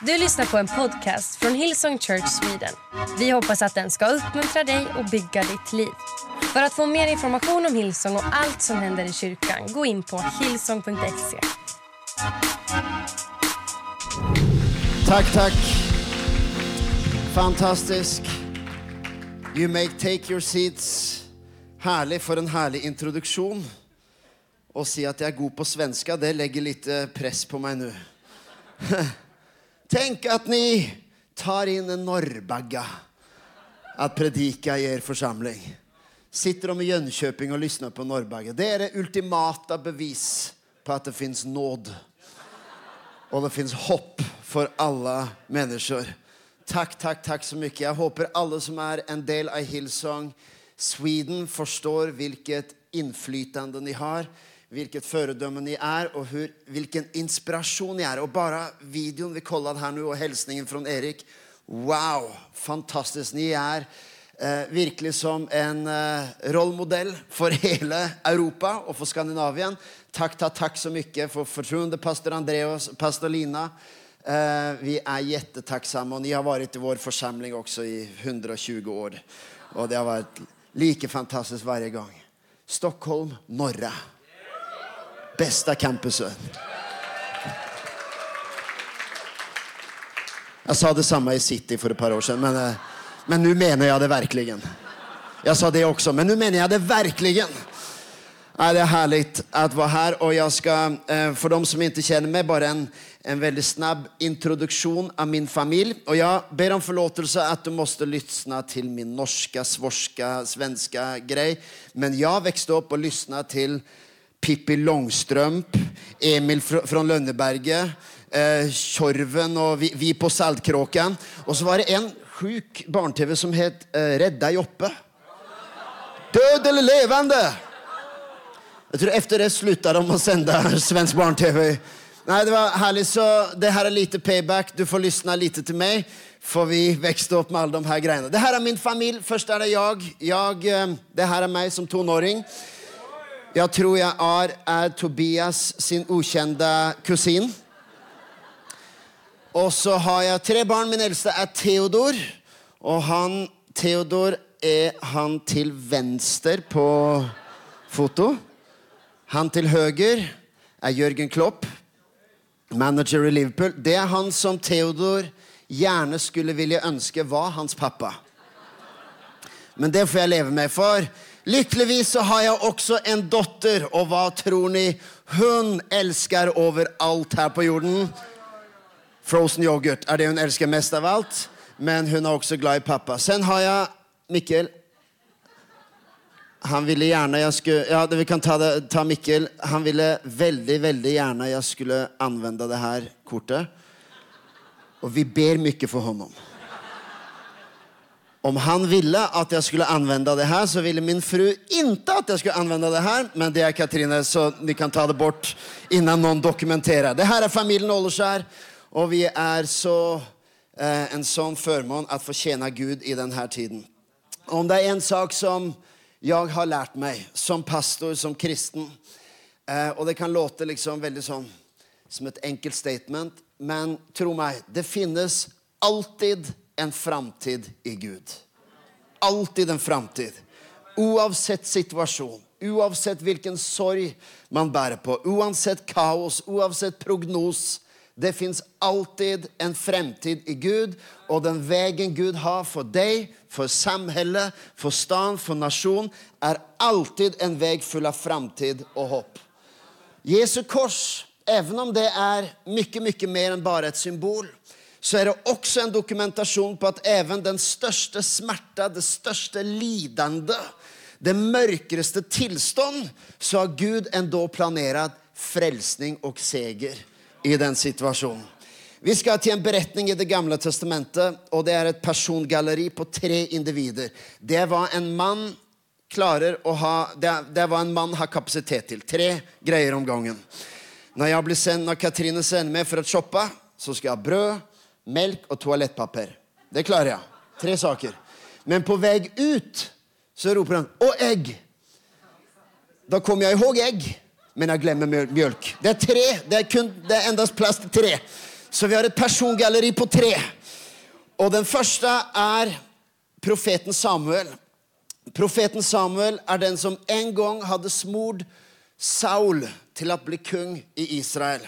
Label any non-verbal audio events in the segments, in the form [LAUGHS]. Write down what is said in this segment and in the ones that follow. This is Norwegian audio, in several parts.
Du lyssnar på en podcast från Hillsong Church Sweden. Vi hoppas att den ska uppmuntra dig och bygga ditt liv. För att få mer information om Hillsong och allt som händer i kyrkan, gå in på hillsong.se. Tack, tack. Fantastisk. You may take your seats. Herlig for en herlig introduksjon. Å si at jeg er god på svenska, det legger litt press på meg nå. [LAUGHS] Tänk at ni tar inn en norrbagga at predika i er forsamling. Sitter de i Jönköping og lyssnar på norrbagga. Det er det ultimata bevis på at det fins nåd. Og det fins hopp for alle mennesker. Takk, takk, takk så mye. Jeg håper alle som er en del av Hillsong Sweden forstår hvilket innflytende ni har vilket føredømme ni er, og hur, hvilken inspirasjon ni er. Og bare videoen vi kollet her nå, og hilsningen fra Erik. Wow, Fantastisk. Ni er eh, virkelig som en eh, rollmodell for [LAUGHS] hele Europa og for Skandinavien. Takk, takk, takk så mye for fortroende pastor Andreas, pastor Lina. Eh, vi er jättetacksamma Og ni har vært i vår forsamling også i 120 år. Og det har vært like fantastisk hver gang. Stockholm, norra. Bästa campuset. Jeg sa det samme i City for et par år siden, men, nå men nu menar jag det verkligen. Jeg sa det også, men nå mener jeg det verkligen. Ja, det er herlig å være her. og jeg skal, For för de som ikke kjenner meg, bare en, en veldig snabb introduksjon av min familie. Og jeg ber om forlatelse at du måtte lytte til min norske, svorske, svenske grei. Men jeg vokste opp og lyssnade till Pippi Longstrømp, Emil fra Lønneberget, eh, och vi, vi, på Saltkråken. Og så var det en sjuk barne-TV som het eh, Rädda Joppe. Død eller levende? Jeg tror Etter det slutta de å sende svensk barne-TV. Nei, det var herlig, Så det her er lite payback. Du får lyssna lite til meg, for vi vokste opp med alle de her greiene. Det her er min familie. Først er det jeg. jeg eh, det her er meg som tonåring. Jag tror jeg er, er Tobias sin ukjente kusin. Og så har jeg tre barn. Min eldste er Theodor. Og han, Theodor er han til venstre på foto. Han til høyre er Jørgen Klopp, manager i Liverpool. Det er han som Theodor gjerne skulle ville ønske var hans pappa. Men det får jeg leve med, för lyckligtvis så har jeg også en dotter. og hva tror ni Hun elsker overalt her på jorden? Frozen yoghurt er det hun elsker mest av alt. Men hun er også glad i pappa. Sen har jeg Mikkel. Han ville gjerne jeg skulle, ja vi kan ta, det, ta Mikkel. Han ville veldig, veldig gjerne jeg skulle anvende det her kortet. Og vi ber mye for honom. Om han ville att jag skulle använda det här så ville min fru inte att jag skulle använda det här. Men det är Katrine så ni kan ta det bort innan någon dokumenterar. Det här är familjen Olleskär og vi er så eh, en sånn förmån att få tjene Gud i denne tiden. Om det er en sak som jeg har lært meg som pastor, som kristen eh, Og det kan låte liksom veldig som, som et enkelt statement men tro meg, det finnes alltid en framtid i Gud. Alltid en framtid. Oavsett situasjon, oavsett hvilken sorg man bærer på, oavsett kaos, oavsett prognos. Det fins alltid en fremtid i Gud og den veien Gud har for deg, for samhellet, for stan, for nasjonen, er alltid en vei full av framtid og hopp. Jesu kors, even om det er mye, mye mer enn bare et symbol, så er det også en dokumentasjon på at even den største smerte, det største lidende, det mørkeste tilstand, så har Gud endå planert frelsning og seger i den situasjonen. Vi skal til en beretning i det gamle testamentet og det er et persongalleri på tre individer. Det var en mann klarer å ha, det, det var en mann har kapasitet til. Tre greier om gangen. Når, jeg blir sendt, når Katrine sender meg for å shoppe, så skal jeg ha bröd, mjölk og toalettpapper. Det klarer jeg. Tre saker. Men på vei ut så roper han, «Å, egg!» Da kommer jeg ihåg egg, men jeg glemmer mjølk. Det er tre, det er, kun, det er endast plass til tre. Så vi har et persongalleri på tre. Og den første er profeten Samuel. Profeten Samuel er den som en gang hadde smord Saul til å bli kong i Israel.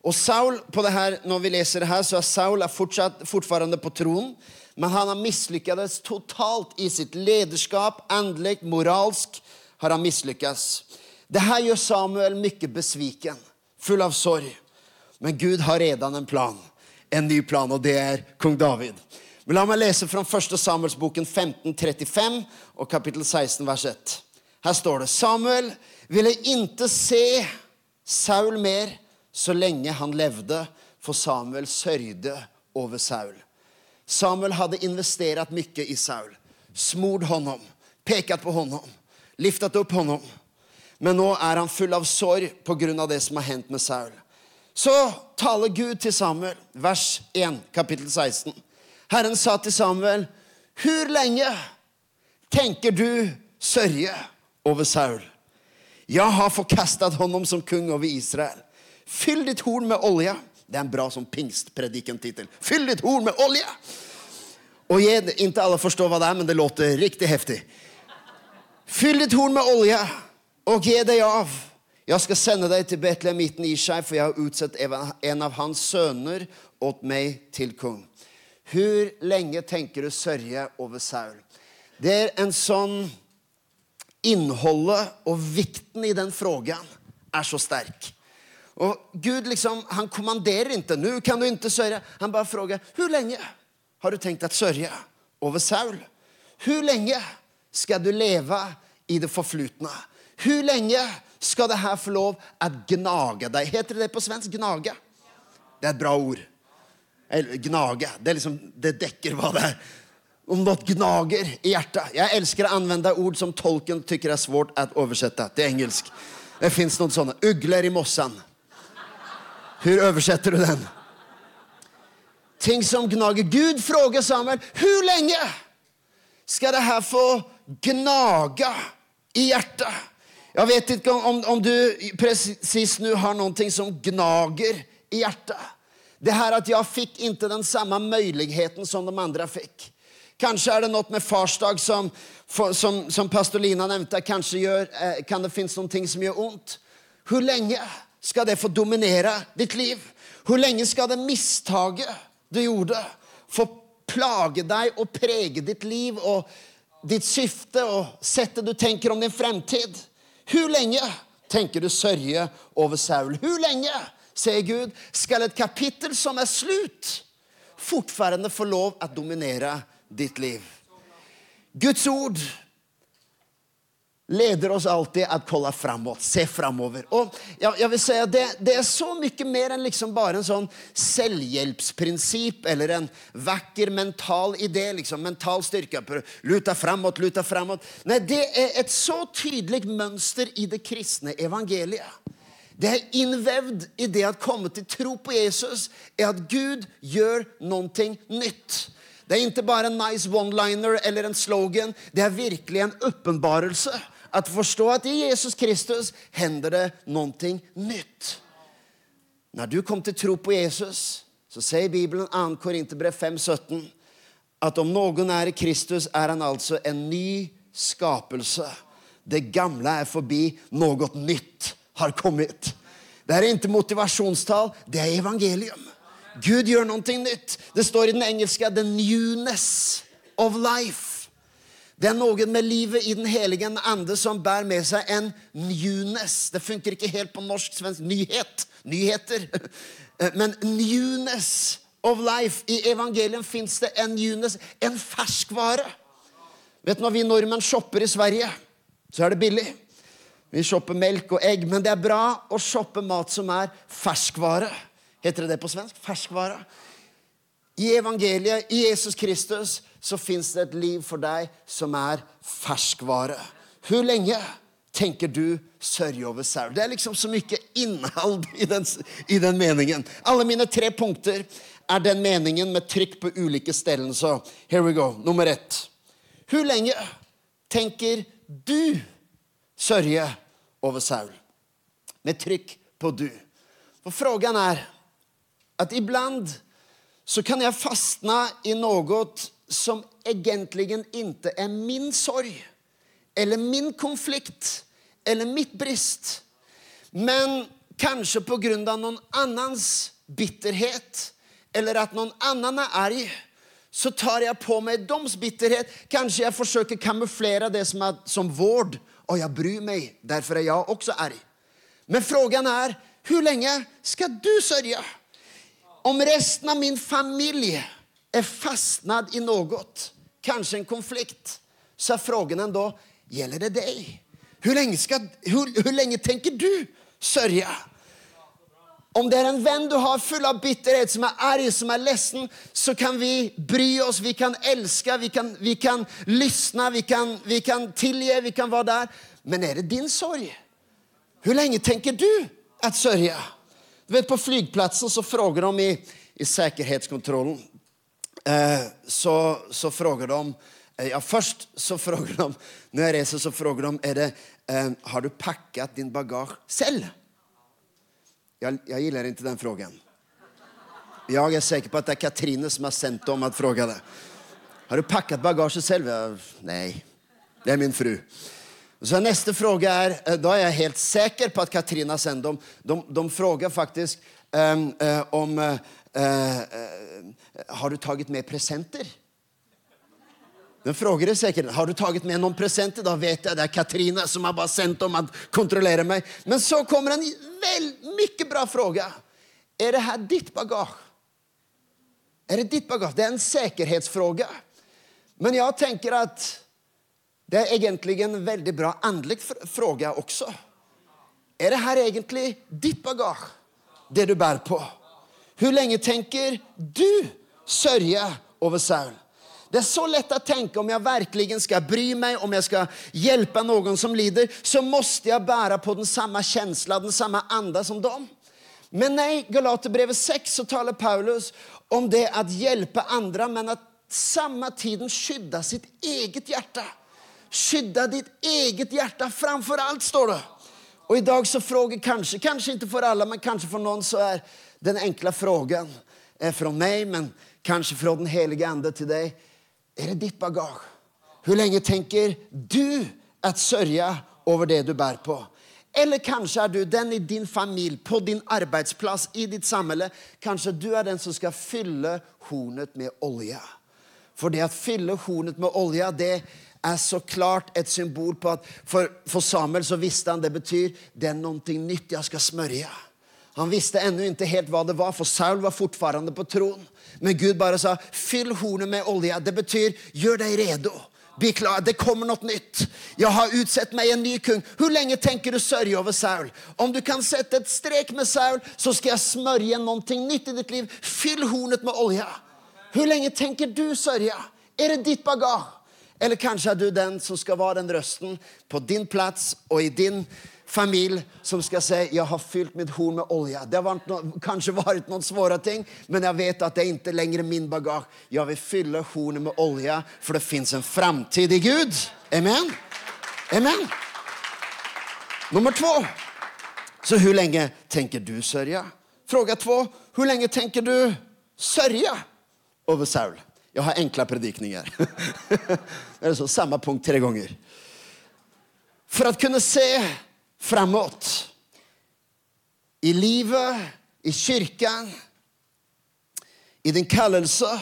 Og Saul, på det her, når vi leser det her, så er Saul er fortsatt, fortfarande på tronen. Men han har mislykkes totalt i sitt lederskap. Endelig, moralsk har han mislykkes. Det her gjør Samuel mye besviken, full av sorg. Men Gud har redan en plan. En ny plan, og det er kong David. Men La meg lese fra 1. Samuelsboken 1535 og kapittel 16, vers 1. Her står det Samuel ville ikke se Saul mer så lenge han levde, for Samuel sørgde over Saul. Samuel hadde investert mye i Saul. Smord honom, peket på honom, liftet opp honom. Men nå er han full av sorg pga. det som har hendt med Saul. Så taler Gud til Samuel, vers 1, kapittel 16. Herren sa til Samuel, hvor lenge tenker du sørge over Saul? Jeg har forkastet honom som kung over Israel. Fyll ditt horn med olje. Det er en bra sånn pingstpredikentittel. Fyll ditt horn med olje! Og jeg, Ikke alle forstår hva det er, men det låter riktig heftig. Fyll ditt horn med olje og gi deg av. Jeg skal sende deg til Betlehemitten Ishai, for jeg har utsett en av hans sønner åt meg til kong. Hvor lenge tenker du sørge over Saul? Det er en sånn Innholdet og vikten i den frågan er så sterk. Og Gud liksom, han kommanderer ikke. Nå kan du ikke sørge. Han bare spør hvor lenge har du tenkt å sørge over Saul? Hvor lenge skal du leve i det forflutne? Hvor lenge skal det her få lov å gnage deg? Heter det det på svensk? Gnage? Det er et bra ord. Eller, Gnage. Det, liksom, det dekker hva det er. Om noe gnager i hjertet. Jeg elsker å anvende ord som tolken tykker er svårt å oversette til engelsk. Det fins noen sånne. Ugler i mossen. Hvordan översätter du den? Ting som gnager. Gud frågar Samuel, hvor lenge skal det her få gnaga i hjertet? Jeg vet ikke om, om du precis nå har noe som gnager i hjertet. Det her at jeg fikk inte den samme muligheten som de andre fikk. Kanskje er det noe med farsdag som, som, som pastor nevnte. Kanskje gjør, eh, kan det finnes noe som gjør vondt. Hvor lenge skal det få dominere ditt liv? Hvor lenge skal det mistaket du gjorde, få plage deg og prege ditt liv og ditt syfte og settet du tenker om din fremtid? Hvor lenge tenker du sørge over Saul? Hvor lenge sier Gud, skal et kapittel som er slutt, fortfarande få lov å dominere ditt liv. Guds ord leder oss alltid att kolla framåt, se framover. Och jag, jag vill säga det, det är så mycket mer än liksom bara en sån selvhjelpsprincip eller en vacker mental idé, liksom mental styrka, luta framåt, luta framåt. Nej, det är ett så tydligt mönster i det kristne evangeliet. Det er innvevd i det å komme til tro på Jesus, er at Gud gjør noe nytt. Det er ikke bare en nice one-liner eller en slogan. Det er virkelig en åpenbarelse. At forstå at i Jesus Kristus hender det noe nytt. Når du kom til tro på Jesus, så sier Bibelen 2. Korinterbrev 5,17 at om noen er i Kristus, er han altså en ny skapelse. Det gamle er forbi, noe nytt har kommet. Det er ikke motivasjonstall, det er evangelium. Gud gjør noe nytt. Det står i den engelske 'the newness of life'. Det er noen med livet i Den hellige ande som bærer med seg en newness. Det funker ikke helt på norsk-svensk. Nyhet. Nyheter. [LAUGHS] Men newness of life. I evangelien fins det en newness, en ferskvare. Vet du, Når vi nordmenn shopper i Sverige, så er det billig. Vi shopper melk og egg, men det er bra å shoppe mat som er ferskvare. Heter det det på svensk? Ferskvare. I evangeliet, i Jesus Kristus, så fins det et liv for deg som er ferskvare. Hvor lenge tenker du sørge over sau? Det er liksom så mye innhold i den, i den meningen. Alle mine tre punkter er den meningen med trykk på ulike steder. Så here we go. Nummer ett. Hvor lenge tenker du sørge over Saul. Med trykk på du. For frågan er at ibland så kan jeg fastne i något som egentlig ikke er min sorg eller min konflikt eller mitt brist. Men kanskje på noen annans bitterhet eller at noen annen er arg så tar jeg på meg deres bitterhet. Kanskje jeg forsøker å kamuflere det som, er, som vård. Og jeg bryr meg, derfor er jeg også arg. Men frågan er hvor lenge skal du sørge Om resten av min familj är fastnad i något, kanske en konflikt, så är frågan ändå, gäller det dig? Hur länge, ska, hur, hur länge tänker du sörja? Om det er en venn du har full av bitterhet, som er arg, som er ledsen, så kan vi bry oss, vi kan elske, vi kan, vi kan lyssna, vi kan, vi kan tilgi, vi kan være der. Men er det din sorg? Hur lenge tenker du at sørge? Du vet, på flygplatsen så spør de i, i säkerhetskontrollen, eh, så, så frågar de, eh, ja først [LAUGHS] så frågar de, Når jeg reser så frågar de, er det, eh, har du pakket din bagage selv. Jeg, jeg gillar inte den frågan. Jeg er sikker på at det er Katrine som har sendt dem att fråga det. Har du pakket bagasje selv? Ja, nei. det er min fru. Så Neste spørsmål er Da er jeg helt sikker på att Katrina sendt dem. De, de frågar faktisk um, om, uh, uh, har du tagit med presenter? Den frågade säkert, har du tagit med noen presenter? Da Vet jeg det er Katrina som har bara sänt dem att kontrollera mig. Men så kommer en väl, mycket bra fråga. Er det här ditt bagage? Er det ditt bagage? Det er en säkerhetsfråga. Men jeg tenker at det er egentlig en veldig bra andlig fråga også. Er det her egentlig ditt bagasje, Det du bærer på? Hur lenge tenker du sørge over Saul? Det er så lett å tenke om jeg virkelig skal bry meg, om jeg skal hjelpe noen som lider, så måste jeg bære på den samme kjensla, den samme anda som dem. Men nei, Galaterbrevet 6 så taler Paulus om det å hjelpe andre, men at samme tiden skydde sitt eget hjerte. Skydde ditt eget hjerte framfor alt, står det. Og i dag så frågar kanskje, kanskje ikke for alle, men kanskje for noen, så är den enkla frågan är från mig, men kanske från den helige Ande till dig. Är det ditt bagage? Hur länge tänker du att sörja över det du bär på? Eller kanskje er du den i din familie, på din arbeidsplass, i ditt samhälle. Kanskje du er den som skal fylle hornet med olja. For det å fylle hornet med olja, det er så klart et symbol på at For, for Samuel så visste han det betyr det er noe nytt jeg skal smörja. Han visste ennå ikke helt hva det var, for Saul var fortfarande på tronen. Men Gud bare sa, fyll hornet med olja. Det betyr, gjør deg redo. Bli klar, det kommer noe nytt. Jeg har utsett meg en ny kung. Hvor lenge tenker du sørge over Saul? Om du kan sette et strek med Saul så skal jeg smørje noe nytt i ditt liv. Fyll hornet med olja. Hvor lenge tenker du sørge? Er det ditt bagage? Eller kanskje er du den som skal være den røsten på din plass og i din familj som ska säga jag har fyllt mitt horn med olja. Det har varit no kanske varit någon svåra ting, men jag vet att det är inte längre min bagage. Jag vill fylla hornet med olja för det finns en framtid i Gud. Amen. Amen. Nummer två. Så hur länge tänker du sörja? Fråga två. Hur länge tänker du sörja över Saul? Jag har enkla predikningar. [LAUGHS] det är så, samma punkt tre gånger. För att kunna se framåt. I livet, i kyrkan, i din kallelse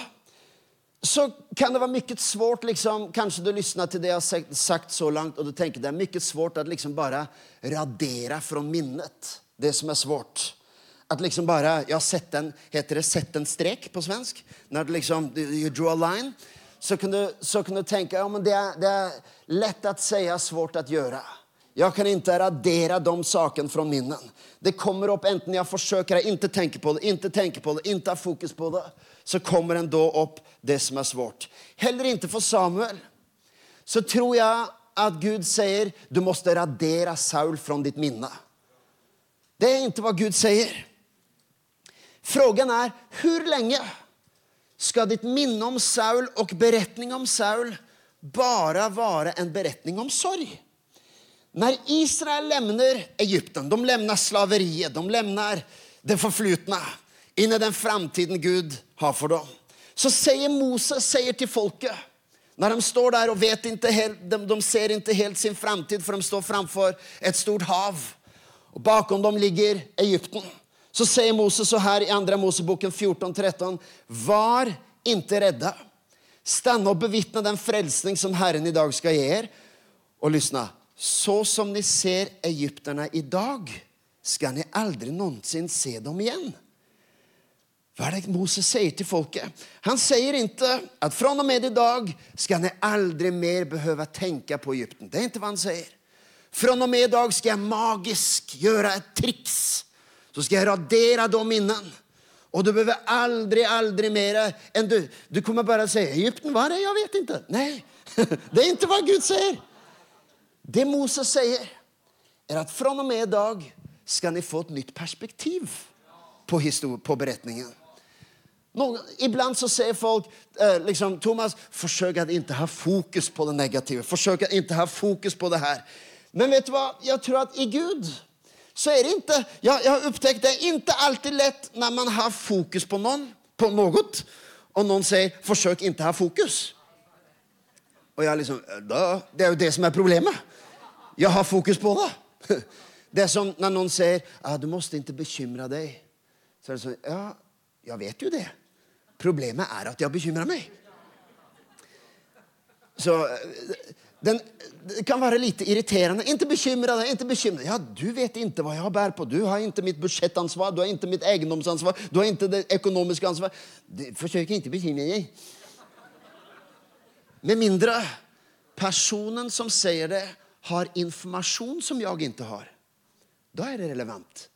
så kan det vara mycket svårt, liksom, kanske du lyssnar till det jag har sagt så långt och du tänker det är mycket svårt att liksom bara radera från minnet det som är svårt. Att liksom bara, jag sett en, heter det sett en strek på svensk? När du liksom, you draw a line. Så kan du, så kan du tänka, ja men det är, det är lätt att säga, svårt att göra. Jag kan inte radera de sakerna från minnen. Det kommer upp, enten jag försöker inte tänka på det, inte tänka på det, inte ha fokus på det, så kommer ändå upp det som är svårt. Heller inte för Samuel. Så tror jag att Gud säger, du måste radera Saul från ditt minne. Det är inte vad Gud säger. Frågan är, hur länge ska ditt minne om Saul och berättning om Saul bara vara en berättning om sorg? När Israel lämnar Egypten, de lämnar slaveriet, de lämnar det förflutna. inn i den framtiden Gud har for dem. Så säger Moses säger till folket, när de står där och vet inte helt, de, de ser inte helt sin framtid för de står framför ett stort hav. Och bakom dem ligger Egypten. Så säger Moses så här i andra Moseboken 14.13. Var inte rädda. Stanna och bevittna den frälsning som Herren idag ska ge er. Och lyssna. Så som ni ser egypterne i dag, skal ni aldri noensinne se dem igjen. Hva er det Moses sier til folket? Han sier ikke at fra og med i dag skal ni aldri mer behøve tenke på Egypten. Det er ikke hva han sier. Fra og med i dag skal jeg magisk gjøre et triks. Så skal jeg radere de minnene. Og du behøver aldri, aldri mer enn du. Du kommer å si, Egypten, var er det? Jeg vet ikke.' Nei, [LAUGHS] det er ikke hva Gud säger. Det Moses sier, er at fra og med i dag skal ni få et nytt perspektiv på, på beretningen. Noen, ibland så ser folk, eh, liksom, Thomas, forsøk att ikke ha fokus på det negative. Forsøk att ikke ha fokus på det her. Men vet du hva? Jeg tror at i Gud så er det ikke Jeg, jeg har upptäckt det ikke alltid lett når man har fokus på noen, på noe, og noen sier 'forsøk ikke ha fokus. Og jeg liksom, da, det er jo det som er problemet. Jag har fokus på det. [LAUGHS] Det är som när någon säger, ah, du måste inte bekymra dig. Så är det så, ja, jag vet ju det. Problemet är att jag bekymrar mig. Så eh, den, det kan være lite irriterende. Ikke bekymre deg, ikke bekymre deg. Ja, du vet ikke hva jeg har bär på. Du har ikke mitt budsjettansvar, du har ikke mitt egendomsansvar, du har ikke det økonomiske ansvar. Forsøk ikke å bekymre deg. Med mindre personen som sier det har informasjon som jag inte har. da er det relevant.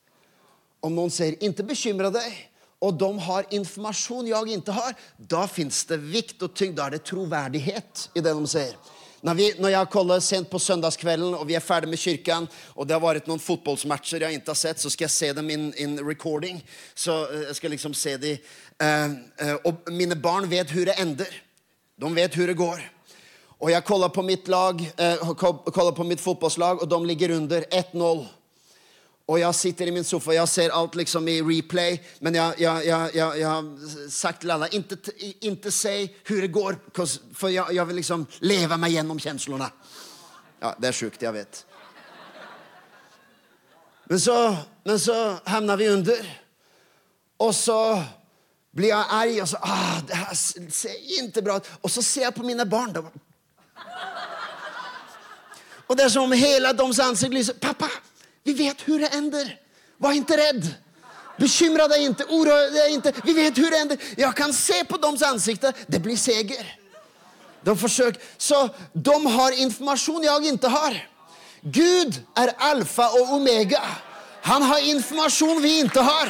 Om noen sier 'ikke bekymre deg', og de har informasjon jeg ikke har, da fins det vikt og tyngd, Da er det troverdighet i det de sier. Når, vi, når jeg kollar sent på søndagskvelden, og vi er ferdig med kyrkan og det har vært noen fotbollsmatcher jeg ikke har sett så skal jeg se dem in, in recording. Så jeg skal liksom se dem. Eh, eh, og mine barn vet hvor det ender. De vet hvor det går. Och jag kollar på mitt lag, eh, kollar på mitt fotbollslag och de ligger under 1-0. Og jeg sitter i min sofa, jeg ser alt liksom i replay. Men jeg, jeg, jeg, jeg har sagt til alle ikke si hur det går. for jeg, vil liksom leve meg gjennom følelsene. Ja, det er sjukt, jeg vet. Men så, men så havner vi under. Og så blir jeg arg og så, ah, det her ser ikke bra ut. Og så ser jeg på mine barn. De, och det är som om hela deras ansikte lyser. Pappa, vi vet hur det ender Var inte rädd. Bekymra deg ikke, oroa deg ikke. Vi vet hur det ender Jag kan se på deras ansikten, det blir seger. De försöker. Så de har information jag inte har. Gud är alfa och omega. Han har information vi inte har.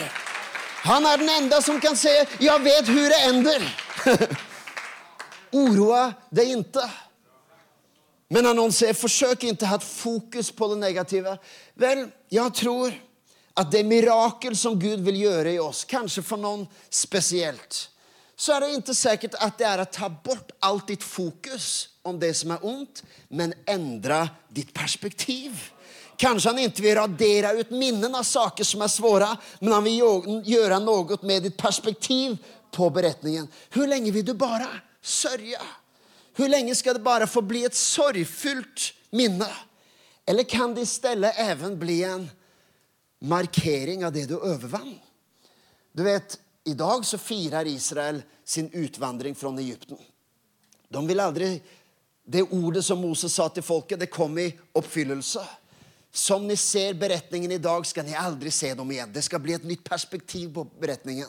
Han är den enda som kan säga, jag vet hur det ender [LAUGHS] Oroa deg inte. Men någon säger försök inte ha fokus på det negativa. Vel, jeg tror at det mirakel som Gud vil gjøre i oss, kanskje for noen spesielt, så er det ikke sikkert at det er å ta bort alt ditt fokus om det som er ondt, men endre ditt perspektiv. Kanskje han ikke vil radere ut minnen av saker som er svåre, men han vil gjøre noe med ditt perspektiv på beretningen. Hur lenge vil du bare sörja? Hur länge ska det bara få bli ett sorgfullt minne? Eller kan det istället även bli en markering av det du övervann? Du vet, idag så firar Israel sin utvandring från Egypten. De vill aldrig, det ordet som Moses sa til folket, det kom i oppfyllelse. Som ni ser beretningen i dag, skal ni aldri se dem igjen. Det skal bli et nytt perspektiv på beretningen.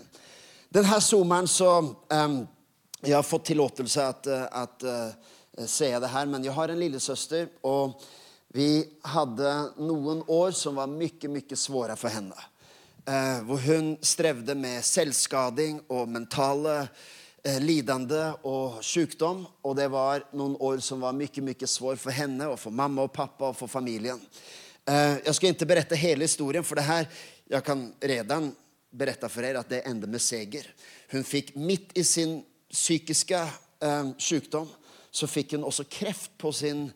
Denne sommeren så, ehm, jag har fått tillatelse att, eh, att eh, det her, men jeg har en lillesøster. og vi hadde noen år som var mye, mye svåre for henne. Eh, hvor hun strevde med selvskading og mentale eh, lidende og sykdom. Og det var noen år som var mye, mye svår for henne og for mamma og pappa og for familien. Eh, jeg skal ikke berette hele historien, for det her, jeg kan redan berette for dere at det ender med seger. Hun fikk midt i sin psykiska eh, sykdom, så fikk hun også kreft på sin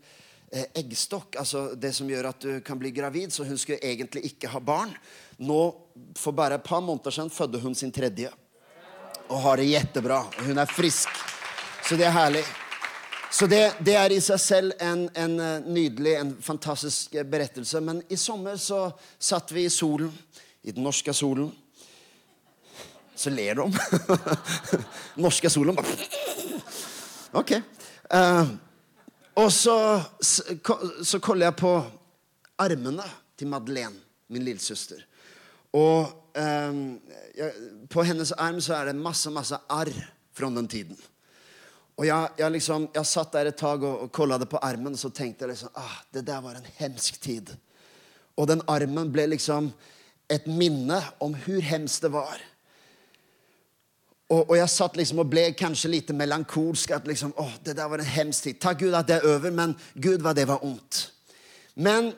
eh, eggstokk, altså det som gjør at du kan bli gravid, så hun skulle egentlig ikke ha barn. Nå, For bare et par måneder siden fødte hun sin tredje og har det jättebra. Hun er frisk. Så det er herlig. Så det, det er i seg selv en, en eh, nydelig, en fantastisk eh, berettelse. Men i sommer så satt vi i solen, i den norske solen. Så ler de. [LAUGHS] norske solen. [LAUGHS] Ok. Uh, og så, så koller jeg på armene til Madeleine, min lillesøster. Og eh, jeg, på hennes arm så er det masse, masse arr fra den tiden. Og jeg, jeg, liksom, jeg satt der et tak og, og det på armen, og så tenkte jeg liksom ah, det der var en hemsk tid. Og den armen ble liksom et minne om hvor hemskt det var. Og, og, jeg satt liksom og ble kanskje litt melankolsk. at liksom, åh, det der var en hemsk tid. Takk Gud at det er over, men Gud hva det var ondt. Men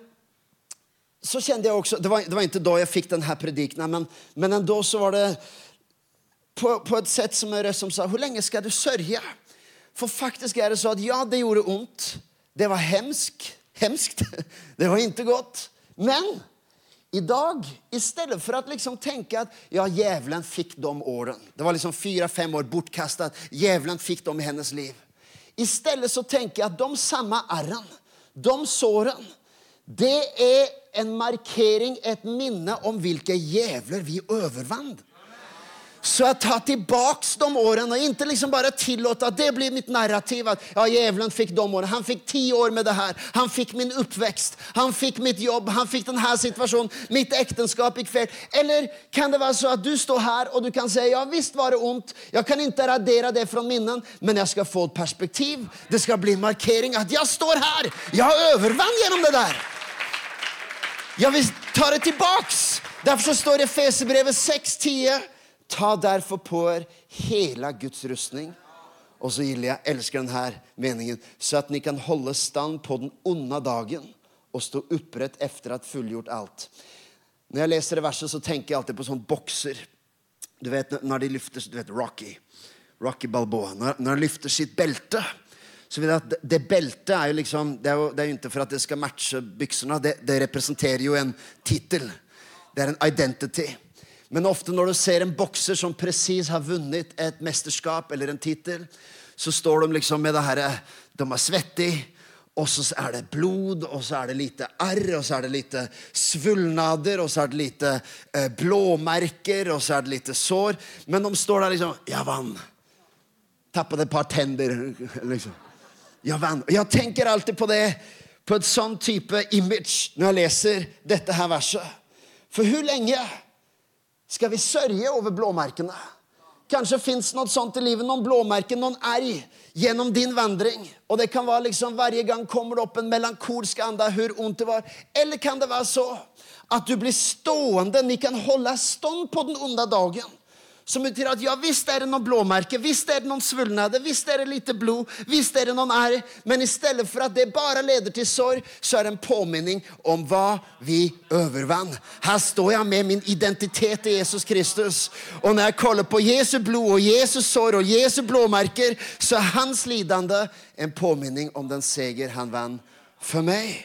så kjente jeg også Det var, det var ikke da jeg fikk denne predikenen, men, men enda så var det på, på et sett som er som sa Hvor lenge skal du sørge? For faktisk er det så at ja, det gjorde ondt. Det var hemsk. Hemskt. [LAUGHS] Det var ikke godt. Men i dag, i stedet for å liksom tenke at ja, djevelen fikk de årene Det var liksom fire-fem år bortkastet. Djevelen fikk dem i hennes liv. I stedet så tenker jeg at de samme arrene, de sårene, det er en markering, et minne om hvilke djevler vi overvant. Så jeg tar tilbake de årene og ikke liksom bare tillåta at det blir mitt narrativ. At ja, djevelen fikk de årene. Han fikk ti år med det her. Han fikk min oppvekst. Han fikk mitt jobb. Han fikk denne situasjonen. Mitt ekteskap gikk feil. Eller kan det være så at du står her og du kan si ja, visst var det ont. Jeg kan ikke radere det fra minnen, men jeg skal få et perspektiv. Det skal bli en markering at jeg står her! Jeg har overvunnet gjennom det der! Jeg vil ta det tilbake! Derfor står det i Fesebrevet 6.10 Ta derfor på er hele Guds rustning. Og så gilder jeg elsker denne meningen. Så at ni kan holde stand på den onde dagen og stå opprett etter at fullgjort alt. Når jeg leser det verset, så tenker jeg alltid på sånn bokser. Du vet når de løfter Du vet Rocky. Rocky Balboa. Når, når han løfter sitt belte så vil jeg at Det beltet er jo liksom Det er jo, det er jo ikke for at det skal matche byksene. Det, det representerer jo en tittel. Det er en identity. Men ofte når du ser en bokser som presis har vunnet et mesterskap eller en tittel, så står de liksom med det herre De er svettige, og så er det blod, og så er det lite arr, og så er det lite svulnader, og så er det lite eh, blåmerker, og så er det lite sår. Men de står der liksom 'Jeg vant'. Tappet et par tenner. liksom. Jeg vant. Jeg tenker alltid på det, på et sånn type image, når jeg leser dette her verset. For hvor lenge skal vi sørge over blåmerkene. Kanskje fins noe sånt i livet, noen blåmerker, noen erg gjennom din vandring. Og det kan være liksom hver gang kommer det opp en melankolsk ande hvor vondt det var. Eller kan det være så at du blir stående, ni kan holde stånd på den onde dagen. Som betyr at ja, er det noen blåmerker, er det noen svulnader, er det lite blod, er det noen ær, men i stedet for at det bare leder til sorg, så er det en påminning om hva vi overvann. Her står jeg med min identitet i Jesus Kristus. Og når jeg kaller på Jesu blod og Jesus sår og Jesu blåmerker, så er hans lidende en påminning om den seger han vann for meg.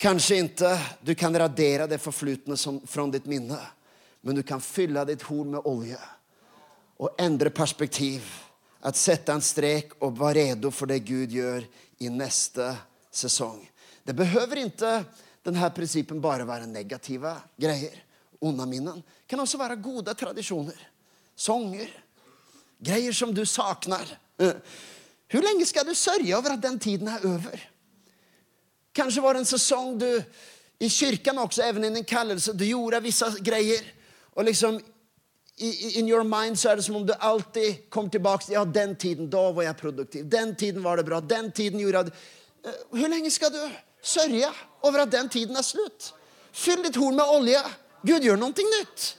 Kanskje ikke du kan radere det forflutne fra ditt minne men du kan fylle ditt horn med olje og endre perspektiv. At sette en strek og være redo for det Gud gjør i neste sesong. Det behøver ikke denne prinsippen bare være negative greier. Onde minnen kan også være gode tradisjoner. Sanger. Greier som du savner. Hvor lenge skal du sørge over at den tiden er over? Kanskje var det en sesong du i kirken også, even i din kallelse, du gjorde visse greier og liksom in your mind så er det som om du alltid kom tilbake til ja, den tiden, da var jeg produktiv. Den tiden var det bra. Den tiden gjorde jeg det. Hvor lenge skal du sørge over at den tiden er slutt? Fyll ditt horn med olje. Gud gjør noe nytt.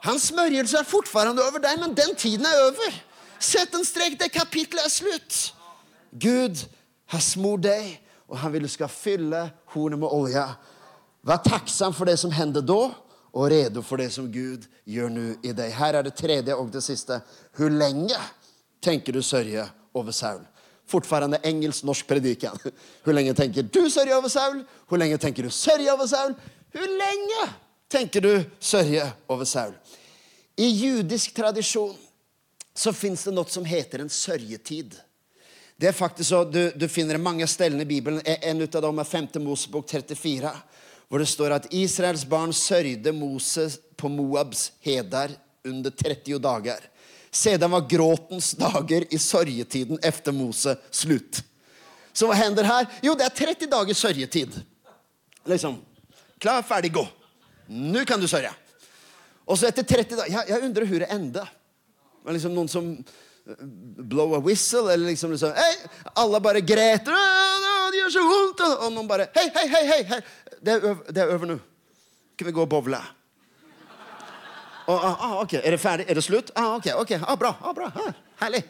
Hans smørjelse er fortfarande over deg, men den tiden er over. Sett en strek. Det kapitlet er slutt. Gud har smurt deg, og han vil du skal fylle hornet med olje. Vær takksom for det som hendte da og redo for det som Gud gjør nå i deg. Her er det tredje og det siste. Hvor lenge tenker du sørge over Saul? Fortfarande engelsk-norsk predikan. [LAUGHS] Hvor lenge tenker du sørge over Saul? Hvor lenge tenker du sørge over Saul? Hvor lenge tenker du sørge over Saul? I judisk tradisjon så fins det noe som heter en sørgetid. Det er faktisk så, du, du finner det mange steder i Bibelen. En av dem er 5. Mosebok 34. Hvor det står at Israels barn sørgde Moses på Moabs heder under 30 dager. Sedan var gråtens dager i sørgetiden efter Mose slutt. Så hva hender her? Jo, det er 30 dagers sørgetid. Liksom, klar, ferdig, gå. Nå kan du sørge. Og så etter 30 dager Jeg, jeg undrer hvor det ända. Var liksom noen som eh, blow a whistle eller liksom, liksom hei, alle bare greter, Det gjør så vondt. Og noen bare Hei, hei, hei! hei, hej. Det, er, det er over nå. Kan vi gå og bowle? Och, ah, ok, Er det ferdig? Er det slutt? Ah, ok, ok, Ah, bra, ah, bra. Ah, herlig.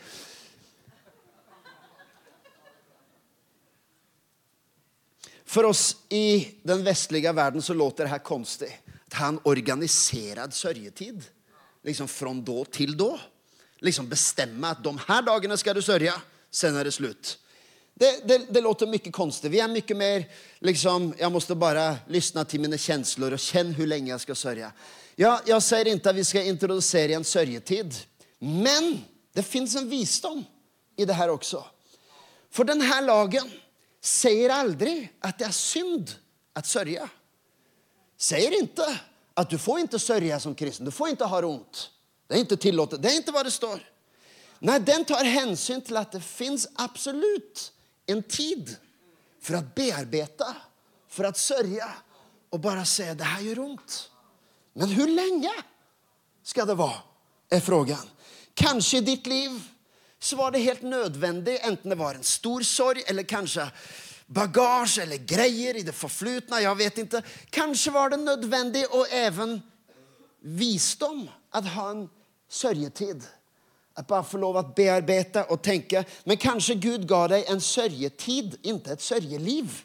For oss i den vestlige verden så låter det her konstig. At han organiserad sørgetid. Liksom fra da til da. Liksom bestemmer at de her dagene skal du sørge. sen er det slut. Det, det, det, låter mycket konstigt. Vi är mycket mer liksom, jag måste bara lyssna till mina känslor och känna hur länge jag ska sörja. Ja, jag säger inte att vi ska introducera en sörjetid. Men det finns en visdom i det här också. För den här lagen säger aldrig att det är synd att sörja. Säger inte att du får inte sörja som kristen, du får inte ha ont. Det är inte tillåtet, det är inte vad det står. Nej, den tar hänsyn till att det finns absolut en tid for å bearbeide, for å sørge og bare se det her gjør vondt. Men hvor lenge skal det være? er frågan. Kanskje i ditt liv så var det helt nødvendig, enten det var en stor sorg eller kanskje bagasje eller greier i det forflutne, jeg vet ikke. Kanskje var det nødvendig og even visdom å ha en sörjetid. Att bara få lov att bearbeta och tänka. Men kanske Gud gav dig en sörjetid, inte ett sörjeliv.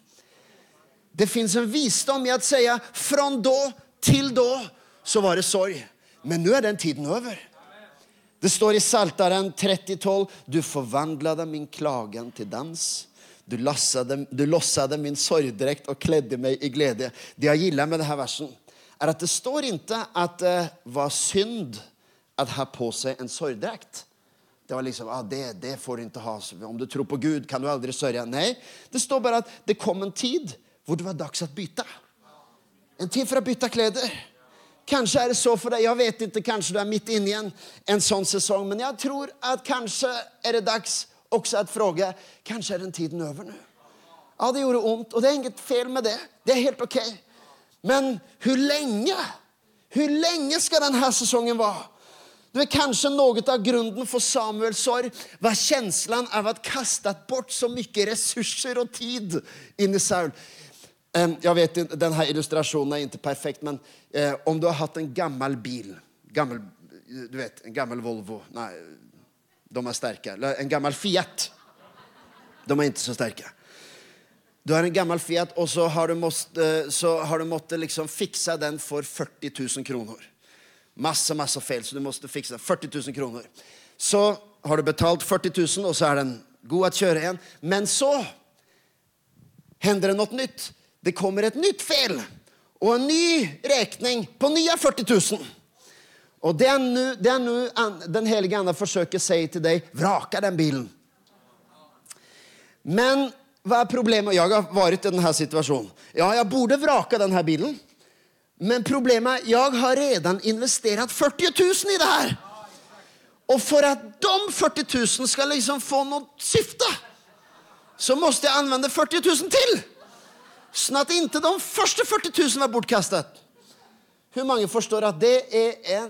Det finns en visdom i att säga från då till då så var det sorg. Men nu är den tiden över. Det står i Saltaren 30.12. Du forvandlet min klagen til dans. Du lossade, du lossade min sorgdräkt och klädde mig i glädje. Det jag gillar med denne versen er at det står ikke at det var synd att ha på sig en sorgdräkt. Det var liksom, ah, det, det får du inte ha. Om du tror på Gud kan du aldri sørge. Nei, det står bare at det kom en tid hvor det var dags å bytte. En tid for å bytte klær. Kanskje er det så for deg. Jeg vet ikke, kanskje du er midt inne i en, en sån säsong. Men jeg tror at kanskje er det dags også å fråge, kanskje er den tiden over nå. Ja, det gjorde vondt, og det er inget fel med det. Det er helt ok. Men hvor lenge? Hvor lenge skal denne sesongen vara? Du vet, Kanskje något av grunden for Samuels sorg var känslan av att kastat bort så mycket resurser og tid in i Saul. Jeg vet denne illustrationen är inte perfekt, men eh, om du har hatt en gammel bil, gammel, du vet, en gammel Volvo, nej, de er sterke, eller en gammel Fiat, de er ikke så sterke. Du har en gammel Fiat og så har du måttet du måste liksom fikse den for 40 000 kronor. Massa, masse fel, så du måtte fikse 40 000 kroner. Så har du betalt 40 000 og så er den god att köra igjen. Men så hender det noe nytt. Det kommer et nytt fel og en ny regning på nye 40 000. Og det er nå det den heliga Ande å si til deg, vraka den bilen. Men hva er problemet? Jeg har vært i denne situasjonen. Ja, jeg borde vraka denne bilen. Men problemet er jeg har redan investerat 40 000 i det her. Og for at de 40 000 skal liksom få noe syfte så måtte jeg anvende 40 000 til. Sånn at inte de første 40 000 var bortkastet. Hvor mange forstår at det er en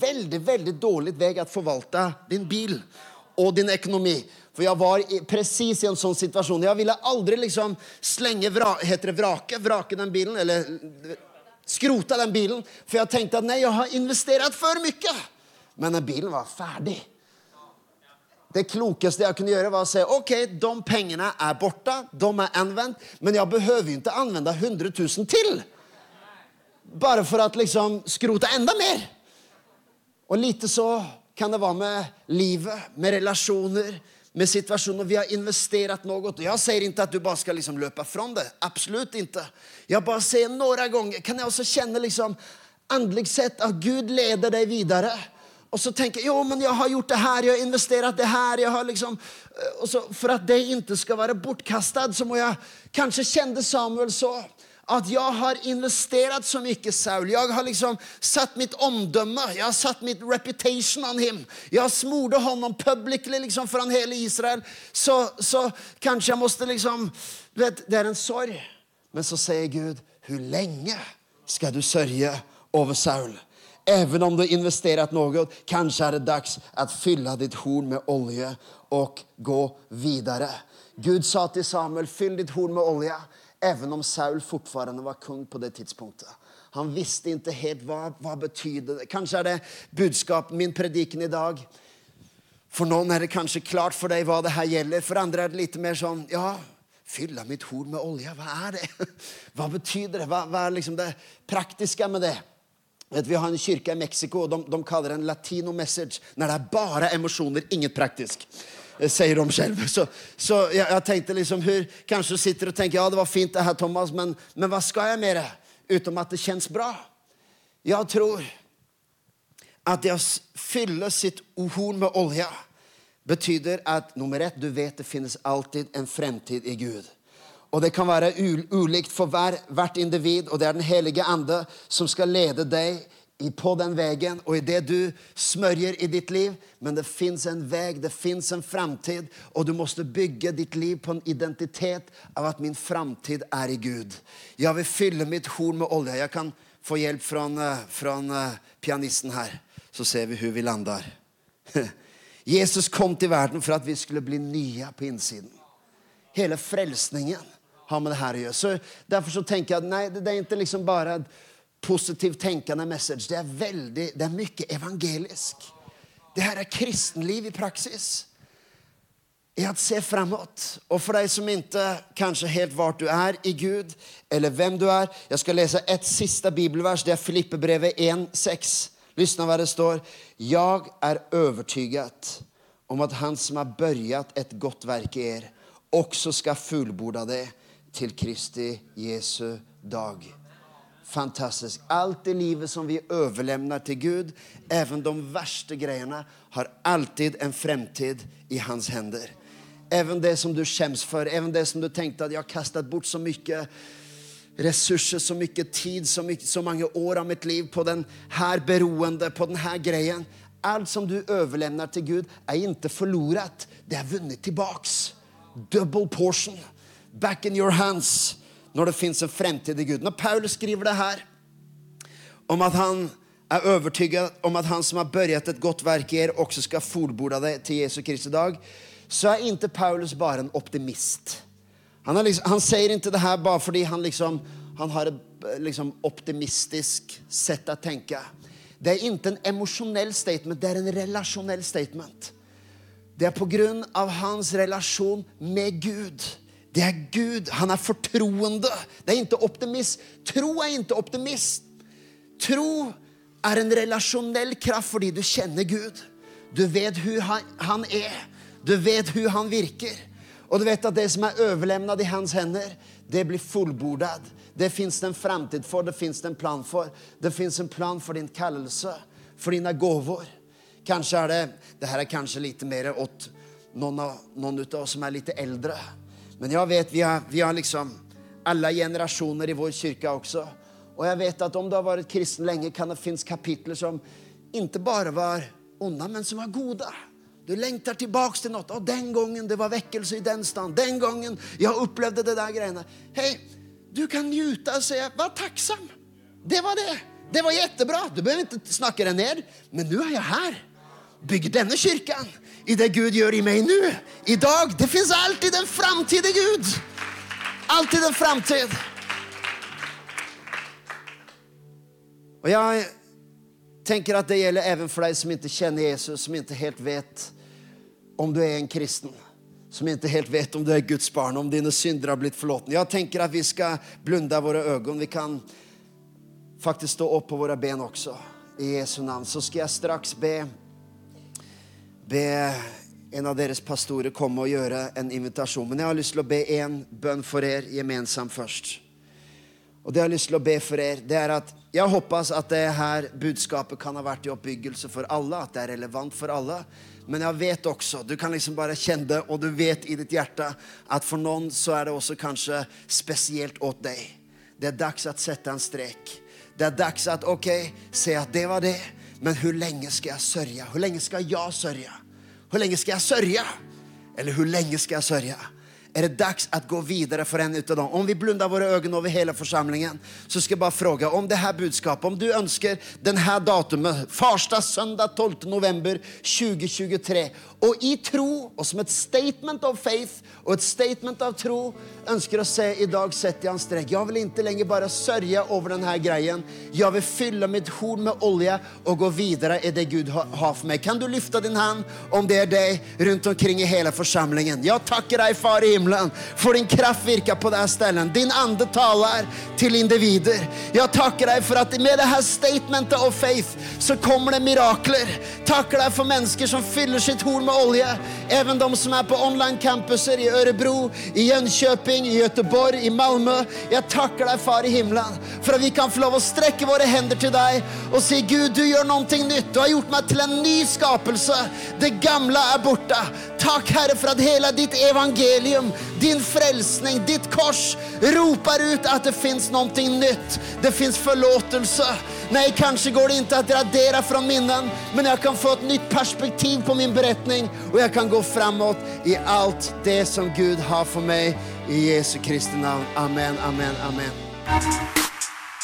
veldig veldig dårlig vei å forvalte din bil og din ekonomi. För jag var precis i en sånn situasjon. Jeg ville aldri liksom slenge vra, heter det vrake? Vrake den bilen eller skrota den bilen. For jeg tenkte at nei, jeg har investerat for mye. Men den bilen var ferdig. Det klokeste jeg kunne gjøre, var å si ok, de pengene er borta, de er anvendt, men jeg behøver jo ikke anvende 100 000 til. Bare for å liksom skrote enda mer. Og lite så kan det være med livet, med relationer, med situationen och vi har investerat något. Och jag säger inte att du bara ska liksom löpa från det, absolut inte. Jag bara säger några gånger, kan jag också känna liksom andligt sett att Gud leder dig vidare. Och så tänker jag, jo men jag har gjort det här, jag har investerat det här, jag har liksom... Och så, för att det inte ska vara bortkastat så må jag, kanske kände Samuel så, att jeg har investert så mye, Saul. Jeg har liksom satt mitt omdømme, jeg har satt mitt reputation on him. har smorde honom publicly liksom foran hele Israel. Så, så kanskje jeg måtte liksom, vet, det er en sorg. Men så sier Gud, hur lenge skal du sørge over Saul? Even om du har investerat något, kanskje er det dags att fylla ditt horn med olje og gå videre. Gud sa til Samuel, fyll ditt horn med olja. Även om Saul fortfarande var kung på det tidspunktet. Han visste inte helt hva, hva betyder det. Kanskje är det budskapet min predikan idag. För någon är det kanske klart för dig vad det här gäller. För andra är det lite mer sånn ja, fylla mitt horn med olja, vad är det? [LAUGHS] vad betyder det? Vad, hva är liksom det praktiska med det? Vi har en kyrka i Mexiko, de, de kallar en latino message, när det är bara emosjoner, inget praktiskt. Eh, säger de selv. [LAUGHS] Så, så jeg, jeg, tenkte liksom hur, kanske sitter og tenker ja det var fint det her, Thomas, men, men hva skal jeg med det? Utom at det kjennes bra. Jeg tror at det å fylle sitt horn med olja betyder at nummer ett, du vet det finnes alltid en fremtid i Gud. Og det kan være ulikt for hver, hvert individ og det er den hellige ande som skal lede dig på den veien og i det du smørjer i ditt liv. Men det fins en vei, det fins en framtid og du må bygge ditt liv på en identitet av at min framtid er i Gud. Jeg vil fylle mitt horn med olje. Jeg kan få hjelp fra, fra uh, pianisten her, så ser vi hvor vi lander. [LAUGHS] Jesus kom til verden for at vi skulle bli nye på innsiden. Hele frelsningen har med det her å gjøre. Så Derfor så tenker jeg at nei, det er ikke liksom bara positivt tenkende message. Det er veldig, det er mye evangelisk. Det her er kristenliv i praksis. I at se framåt. Og for deg som ikke kanskje helt hvor du er i Gud eller hvem du er Jeg skal lese et siste bibelvers. Det er Filippebrevet 1.6. Lyssna hva det står. Jeg er övertygad om at han som har børjat et godt verk i er også skal fullborda det til Kristi Jesu dag. Fantastiskt. Allt i livet som vi överlämnar till Gud, även de värsta grejerna, har alltid en framtid i hans händer. Även det som du skäms för, även det som du tänkte att jag kastat bort så mycket resurser, så mycket tid, så, mycket, så många år av mitt liv på den här beroende, på den här grejen. Allt som du överlämnar till Gud är inte förlorat, det är vunnit tillbaks. Double portion, back in your hands när det fins en fremtid i Gud. Når Paulus skriver det her om at han er övertygad om at han som har børjet et godt verk i er også skal fullborda det til Jesu Kristi dag, så er inte Paulus bare en optimist. Han, liksom, han sier ikke det her bare fordi han, liksom, han har et liksom, optimistisk sett å tenke. Det er ikke en emosjonell statement, det er en relasjonell statement. Det er på grunn av hans relasjon med Gud det är Gud, han er förtroende. Det är inte optimism. Tro är inte optimism. Tro är en relationell kraft fordi du känner Gud. Du vet hur han, er. Du vet hur han virker. Och du vet att det som är överlämnat i hans händer, det blir fullbordat. Det finns en framtid for, det finns en plan for. Det fins en plan for din kallelse, for dine gåvor. Kanskje er det, det her er kanskje litt mer åt noen, av, noen av oss som er litt äldre. Men jeg vet, vi har, vi har liksom alle generasjoner i vår kyrka også. Og jeg vet at om du har vært kristen lenge, kan det finnes kapitler som ikke bare var onde, men som var gode. Du lengter tilbake til noe. Og den gangen det var vekkelse i den stand. Den gangen jeg opplevde det der greiene. Hei, du kan nyte og si var tacksam. Det var det. Det var kjempebra. Du behøver ikke snakke deg ned. Men nå er jeg her. Bygg denne kyrkan i det Gud gjør i meg nå. I dag. Det fins alltid en framtid i Gud. Alltid en framtid. Og jeg tenker at det gjelder even for deg som ikke kjenner Jesus, som ikke helt vet om du er en kristen. Som ikke helt vet om du er Guds barn, om dine synder har blitt forlåten. Jeg tenker at vi skal blunda våre øyne. Vi kan faktisk stå opp på våre ben også. I Jesu navn. Så skal jeg straks be be en av deres pastorer komme og gjøre en invitasjon. Men jeg har lyst til å be en bønn for dere gemensamt først. Og det jeg har lyst til å be for dere, det er at jeg håper at det her budskapet kan ha vært i oppbyggelse for alle, at det er relevant for alle. Men jeg vet også, du kan liksom bare kjenne det, og du vet i ditt hjerte at for noen så er det også kanskje spesielt åt deg. Det er dags å sette en strek. Det er dags at ok, se at det var det, men hvor lenge skal jeg sørge? Hvor lenge skal jeg sørge? Hvor lenge skal jeg sørge? Eller hvor lenge skal jeg sørge? Är det dags att gå vidare för en utav dem. Om vi blundar våra ögon över hela församlingen så ska jag bara fråga om det här budskapet, om du önskar den här datumet, första söndag 12 november 2023 og i tro, og som et statement of faith og et statement av tro, ønsker å se i dag setter jeg en strek. Jeg vil ikke lenger bare sørge over denne greien. Jeg vil fylle mitt horn med olje og gå videre i det Gud har for meg. Kan du løfte din hånd om det er deg rundt omkring i hele forsamlingen? Jeg takker deg, Far i himmelen, for din kraft virker på dette stedet. Din ande taler til individer. Jeg takker deg for at med det her statementet of faith så kommer det mirakler. Takker deg for mennesker som fyller sitt horn med olje. Även de som er på online-campuser i Örebro, i Jönköping, i Göteborg, i Malmö. Jeg takker deg, Far i himmelen, for at vi kan få lov å strekke våre hender til deg og si, Gud, du gjør noe nytt. Du har gjort meg til en ny skapelse. Det gamle er borte. Takk, Herre, for at hele ditt evangelium, din frelsning, ditt kors roper ut at det fins noe nytt. Det fins forlåtelse. Nei, kanskje går det ikke at radere fra minnen, men jeg kan få et nytt perspektiv på min beretning, og jeg kan gå framåt i alt det som Gud har for meg. I Jesu Kristi navn. Amen, amen, amen.